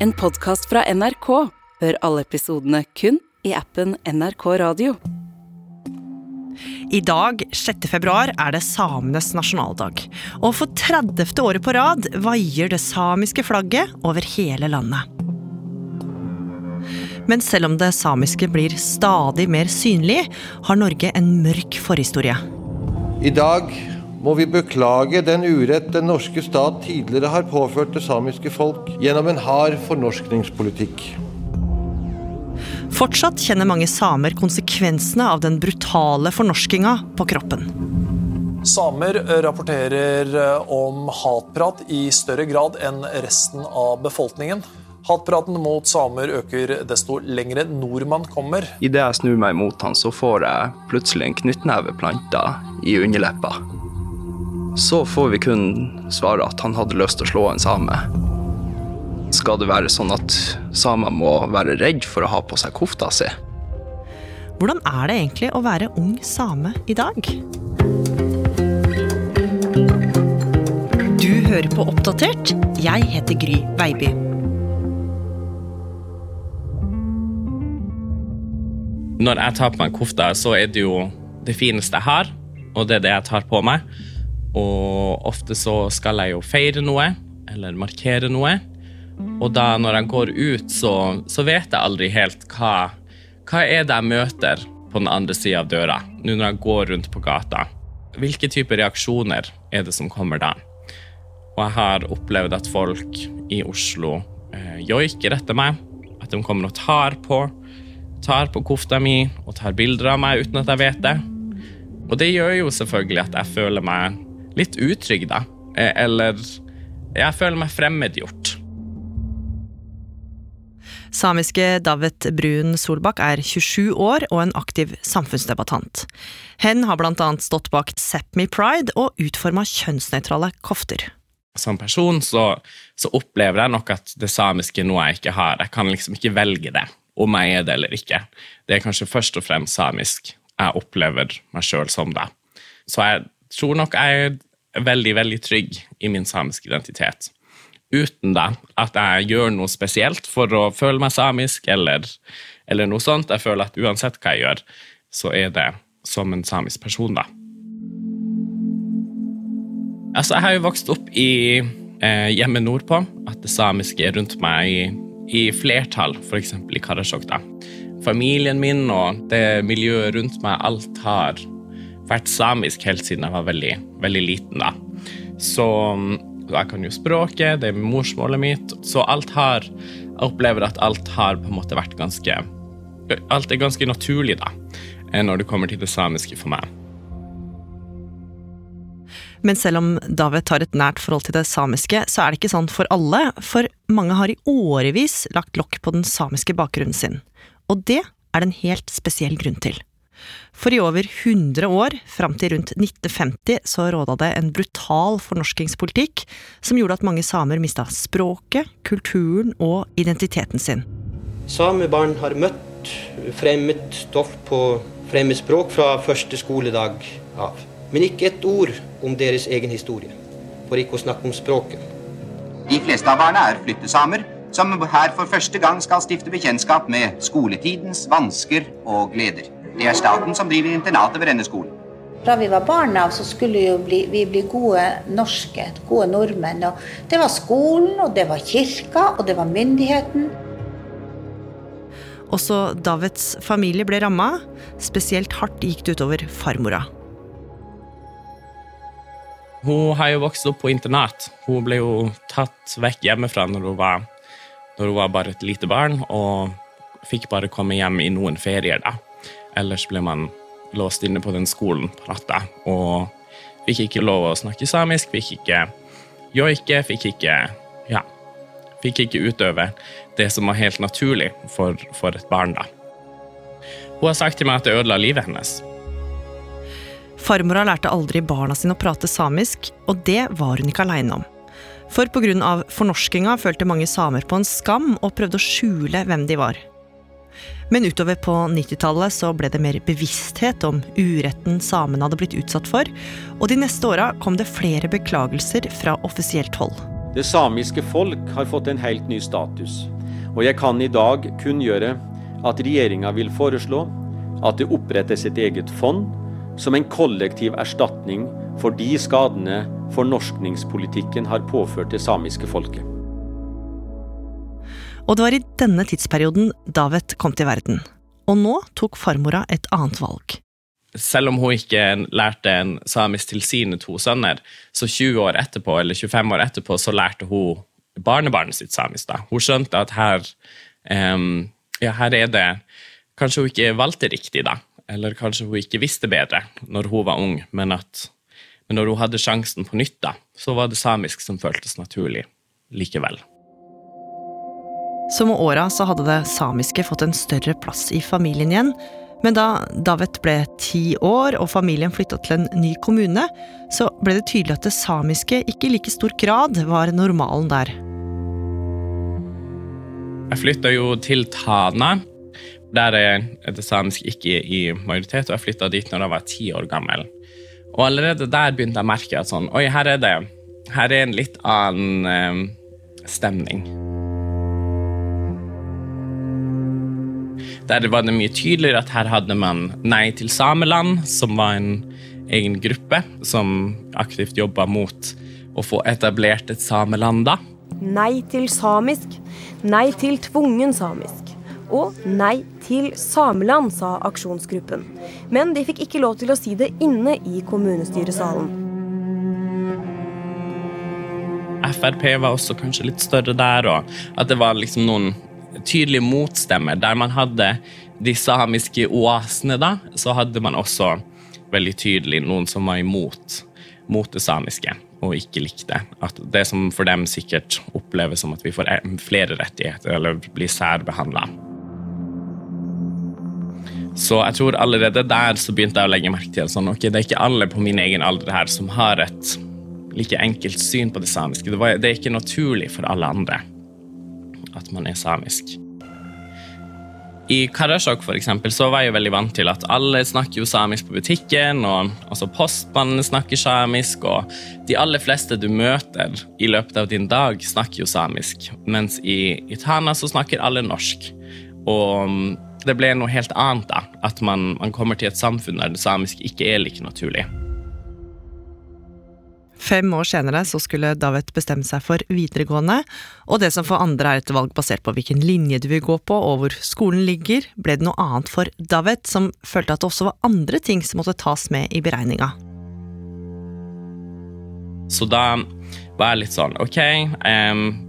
En podkast fra NRK. Hør alle episodene kun i appen NRK Radio. I dag, 6. februar, er det samenes nasjonaldag. Og for 30. året på rad vaier det samiske flagget over hele landet. Men selv om det samiske blir stadig mer synlig, har Norge en mørk forhistorie. I dag må vi beklage den urett den norske stat tidligere har påført det samiske folk gjennom en hard fornorskningspolitikk. Fortsatt kjenner mange samer konsekvensene av den brutale fornorskinga på kroppen. Samer rapporterer om hatprat i større grad enn resten av befolkningen. Hatpraten mot samer øker desto lengre nord man kommer. Idet jeg snur meg mot han, så får jeg plutselig en knyttneve planta i underleppa. Så får vi kun svaret at han hadde lyst til å slå en same. Skal det være sånn at samer må være redd for å ha på seg kofta si? Hvordan er det egentlig å være ung same i dag? Du hører på Oppdatert. Jeg heter Gry Veiby. Når jeg tar på meg kofta, så er det jo det fineste jeg har, og det er det jeg tar på meg. Og ofte så skal jeg jo feire noe, eller markere noe. Og da når jeg går ut, så, så vet jeg aldri helt hva, hva er det jeg møter på den andre sida av døra, nå når jeg går rundt på gata. Hvilke typer reaksjoner er det som kommer da? Og jeg har opplevd at folk i Oslo eh, joiker etter meg. At de kommer og tar på, tar på kofta mi og tar bilder av meg uten at jeg vet det. Og det gjør jo selvfølgelig at jeg føler meg litt utrygg, da. Eh, eller jeg føler meg fremmedgjort. Samiske Davet Brun Solbakk er 27 år og en aktiv samfunnsdebattant. Hen har blant annet stått bak Sápmi Pride og utforma kjønnsnøytrale kofter. Som person så, så, opplever jeg nok at det samiske er noe jeg ikke har. Jeg kan liksom ikke velge det, om jeg er det eller ikke. Det er kanskje først og fremst samisk jeg opplever meg sjøl som det. Så jeg tror nok jeg veldig, veldig trygg i min samiske identitet uten da, at jeg gjør noe spesielt for å føle meg samisk, eller, eller, noe sånt. Jeg føler at uansett hva jeg gjør, så er det som en samisk person, da. Altså, jeg har jo vokst opp i eh, hjemme nordpå, at det samiske er rundt meg i, i flertall, f.eks. i Karasjok. Familien min og det miljøet rundt meg, alt har vært samisk helt siden jeg var veldig, veldig liten. da. Så jeg kan jo språket, det er morsmålet mitt, så alt har Jeg opplever at alt har på en måte vært ganske Alt er ganske naturlig, da, eh, når det kommer til det samiske for meg. Men selv om David har et nært forhold til det samiske, så er det ikke sånn for alle, for mange har i årevis lagt lokk på den samiske bakgrunnen sin. Og det er det en helt spesiell grunn til. For i over 100 år, fram til rundt 1950, så råda det en brutal fornorskingspolitikk som gjorde at mange samer mista språket, kulturen og identiteten sin. Samebarn har møtt fremmed stoff på fremmedspråk fra første skoledag av. Men ikke et ord om deres egen historie, for ikke å snakke om språket. De fleste av barna er flyttesamer, som her for første gang skal stifte bekjentskap med skoletidens vansker og gleder. Det er staten som driver internatet ved denne skolen. Fra vi var barn av, så skulle bli, vi bli gode norske, gode nordmenn. Og det var skolen, og det var kirka, og det var myndigheten. Også Davids familie ble ramma. Spesielt hardt gikk det utover farmora. Hun har jo vokst opp på internat. Hun ble jo tatt vekk hjemmefra når hun var, når hun var bare et lite barn, og fikk bare komme hjem i noen ferier. da. Ellers ble man låst inne på den skolen på natta og fikk ikke lov å snakke samisk, fikk ikke joike, fikk ikke Ja. Fikk ikke utøve det som var helt naturlig for, for et barn, da. Hun har sagt til meg at det ødela livet hennes. Farmora lærte aldri barna sine å prate samisk, og det var hun ikke aleine om. For pga. fornorskinga følte mange samer på en skam og prøvde å skjule hvem de var. Men utover på 90-tallet så ble det mer bevissthet om uretten samene hadde blitt utsatt for, og de neste åra kom det flere beklagelser fra offisielt hold. Det samiske folk har fått en helt ny status, og jeg kan i dag kunngjøre at regjeringa vil foreslå at det opprettes et eget fond som en kollektiv erstatning for de skadene fornorskningspolitikken har påført det samiske folket. Og det var i denne tidsperioden Davet kom til verden. Og nå tok farmora et annet valg. Selv om hun ikke lærte en samisk til sine to sønner, så 20 år etterpå, eller 25 år etterpå, så lærte hun barnebarnet sitt samisk. da. Hun skjønte at her, um, ja, her er det Kanskje hun ikke valgte riktig, da. Eller kanskje hun ikke visste bedre når hun var ung, men at men når hun hadde sjansen på nytt, da, så var det samisk som føltes naturlig likevel. Så med åra så hadde det samiske fått en større plass i familien igjen. Men da Davet ble ti år og familien flytta til en ny kommune, så ble det tydelig at det samiske ikke i like stor grad var normalen der. Jeg flytta jo til Tana. Der er det samiske ikke i majoritet, og jeg flytta dit når jeg var ti år gammel. Og allerede der begynte jeg å merke at sånn, oi, her er det her er en litt annen eh, stemning. Der var det mye tydeligere at her hadde man Nei til Sameland, som var en egen gruppe som aktivt jobba mot å få etablert et sameland da. Nei til samisk. Nei til tvungen samisk og nei til Sameland, sa aksjonsgruppen. Men de fikk ikke lov til å si det inne i kommunestyresalen. Frp var også kanskje litt større der, og at det var liksom noen tydelige motstemmer. Der man hadde de samiske oasene, da, så hadde man også veldig tydelig noen som var imot mot det samiske og ikke likte. At det som for dem sikkert oppleves som at vi får flere rettigheter eller blir særbehandla. Så jeg tror allerede der så begynte jeg å legge merke til sånn, ok, det er ikke alle på min egen alder her som har et like enkelt syn på det samiske. Det, var, det er ikke naturlig for alle andre at man er samisk. I Karasjok for eksempel, så var jeg jo veldig vant til at alle snakker jo samisk på butikken. og også Postmannen snakker samisk, og de aller fleste du møter i løpet av din dag, snakker jo samisk. Mens i, i Tana så snakker alle norsk. Og det ble noe helt annet. da, At man, man kommer til et samfunn der det samiske ikke er like naturlig. Fem år senere så skulle David bestemme seg for videregående, og det som for andre er et valg basert på hvilken linje du vil gå på og hvor skolen ligger, ble det noe annet for David, som følte at det også var andre ting som måtte tas med i beregninga. Så da var jeg litt sånn OK,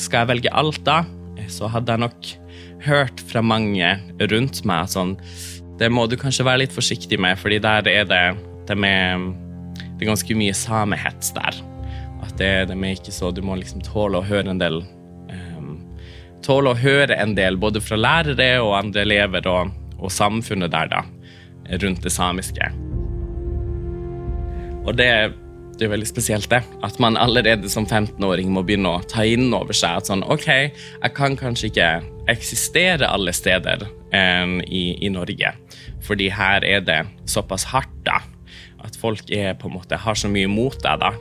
skal jeg velge alt, da? så hadde jeg nok hørt fra mange rundt meg sånn Det må du kanskje være litt forsiktig med, fordi der er det det, med, det er ganske mye samehets der. At det, de er ikke så Du må liksom tåle å høre en del um, Tåle å høre en del både fra lærere og andre elever og, og samfunnet der, da, rundt det samiske. Og det det er veldig spesielt, det. At man allerede som 15-åring må begynne å ta inn over seg at sånn OK, jeg kan kanskje ikke eksistere alle steder um, i, i, Norge, fordi her er det såpass hardt, da. At folk er på en måte har så mye mot deg, da.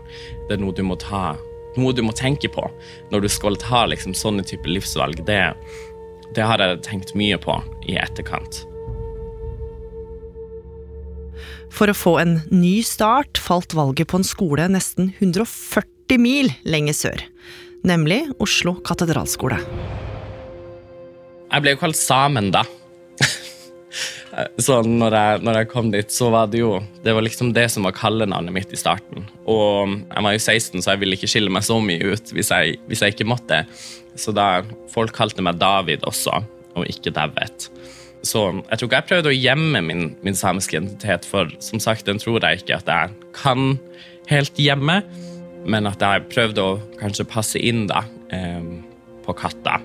Det er noe du må ta noe du må tenke på når du skal ta liksom, sånne typer livsvalg. Det, det har jeg tenkt mye på i etterkant. For å få en ny start falt valget på en skole nesten 140 mil lenger sør, nemlig Oslo katedralskole. Jeg ble jo kalt Samen, da. Så når jeg, når jeg, kom dit, så var det jo Det var liksom det som var kallenavnet mitt i starten. Og jeg var jo 16, så jeg ville ikke skille meg så mye ut hvis jeg, hvis jeg ikke måtte. Så da folk kalte meg David også, og ikke Davet. Så jeg tror ikke jeg prøvde å gjemme min, min, samiske identitet, for som sagt, den tror jeg ikke at jeg kan helt gjemme, men at jeg prøvde å kanskje passe inn da, eh, på katta.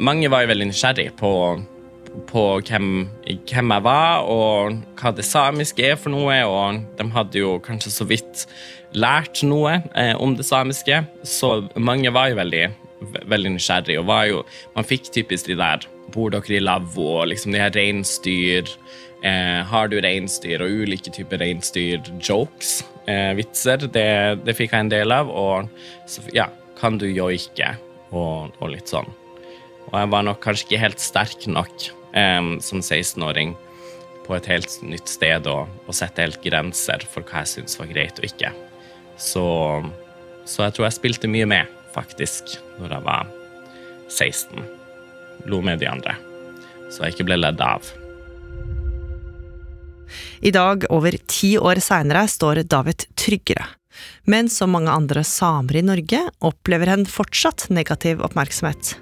Mange var jo veldig nysgjerrig på, på hvem, hvem, jeg var, og hva det samiske er for noe, og de hadde jo kanskje så vidt lært noe eh, om det samiske, så mange var jo veldig, veldig nysgjerrig, og jo Man fikk typisk de der Bor dere i lavvo? Liksom de her reinsdyr. Eh, har du reinsdyr og ulike typer reinsdyr-jokes? Eh, vitser. Det, det, fikk jeg en del av. Og så, ja, kan du joike og, og litt sånn. Og jeg var nok kanskje ikke helt sterk nok um, som 16-åring på et helt nytt sted og, og sette helt grenser for hva jeg syntes var greit og ikke. Så, så, jeg tror jeg spilte mye med, faktisk, når jeg var 16. Lo med de andre. Så jeg ikke ble ledd av. I dag, over ti år seinere, står David tryggere. Men som mange andre samer i Norge opplever han fortsatt negativ oppmerksomhet.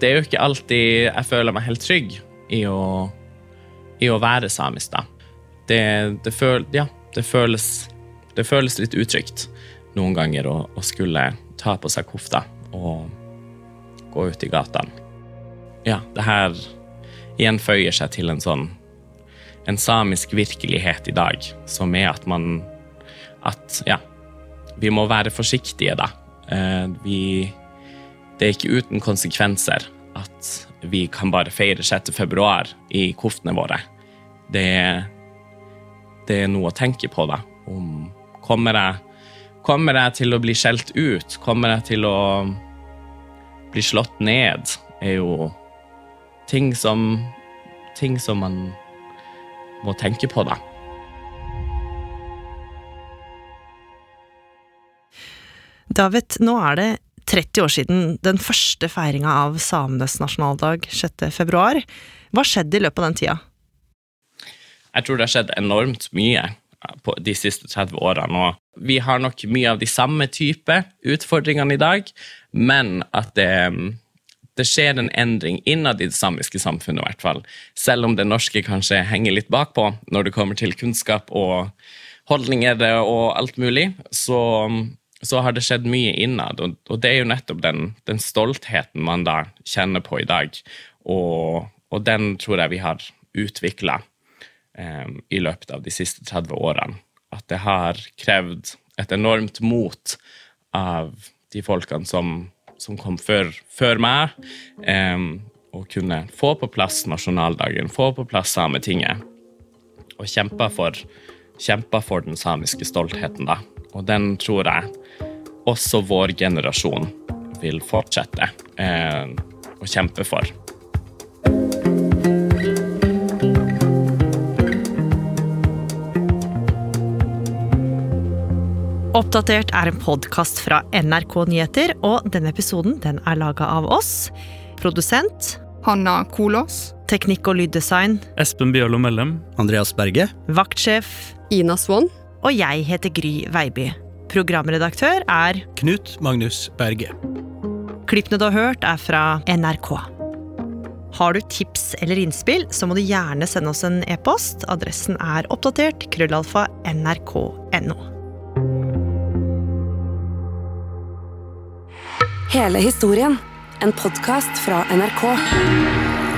Det er jo ikke alltid jeg føler meg helt trygg i å, i å være samisk, da. Det, det, føl, ja, det, føles, det, føles, litt utrygt noen ganger å, å skulle ta på seg kofta og gå ut i gatene. Ja, det her igjen føyer seg til en sånn en samisk virkelighet i dag, som er at man At ja, vi må være forsiktige, da. Eh, vi Det er ikke uten konsekvenser at vi kan bare feire 6. februar i koftene våre. Det, det er noe å tenke på, da. Om kommer jeg, kommer jeg til å bli skjelt ut? Kommer jeg til å bli slått ned? Er jo ting som Ting som man må tenke på, da. David, nå er det 30 år siden den første feiringa av samenes nasjonaldag 6. februar. Hva skjedde i løpet av den tida? Jeg tror det har skjedd enormt mye på de siste 30 årene. Og vi har nok mye av de samme type utfordringene i dag, men at det det skjer en endring innad i det samiske samfunnet, i hvert fall. Selv om det norske kanskje henger litt bakpå når det kommer til kunnskap og holdninger og alt mulig, så, så har det skjedd mye innad. Og, og det er jo nettopp den, den, stoltheten man da kjenner på i dag. Og, og den tror jeg vi har utvikla eh, i løpet av de siste 30 årene. At det har krevd et enormt mot av de folkene som som kom før, før meg, eh, og kunne få på plass nasjonaldagen, få på plass Sametinget. Og kjempa for, kjempa for den samiske stoltheten, da. Og den tror jeg også vår generasjon vil fortsette eh, å kjempe for. Oppdatert er en podkast fra NRK Nyheter, og denne episoden den er laga av oss. Produsent Hanna Kolås. Teknikk og lyddesign Espen Bjørlo Mellem. Andreas Berge. Vaktsjef Ina Swann. Og jeg heter Gry Veiby. Programredaktør er Knut Magnus Berge. Klippene du har hørt, er fra NRK. Har du tips eller innspill, så må du gjerne sende oss en e-post. Adressen er oppdatert krøllalfa nrk.no. Hele historien. En podkast fra NRK.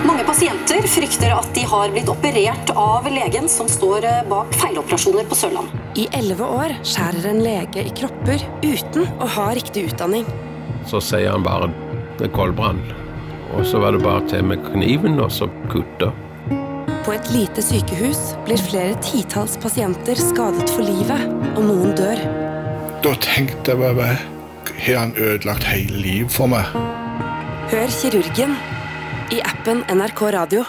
Mange pasienter frykter at de har blitt operert av legen som står bak feiloperasjoner på Sørlandet. I elleve år skjærer en lege i kropper uten å ha riktig utdanning. Så sier han bare det er koldbrann. Og så var det bare til med kniven og så kutte. På et lite sykehus blir flere titalls pasienter skadet for livet, og noen dør. Da tenkte jeg bare har han ødelagt hele livet for meg. Hør kirurgen i appen NRK Radio.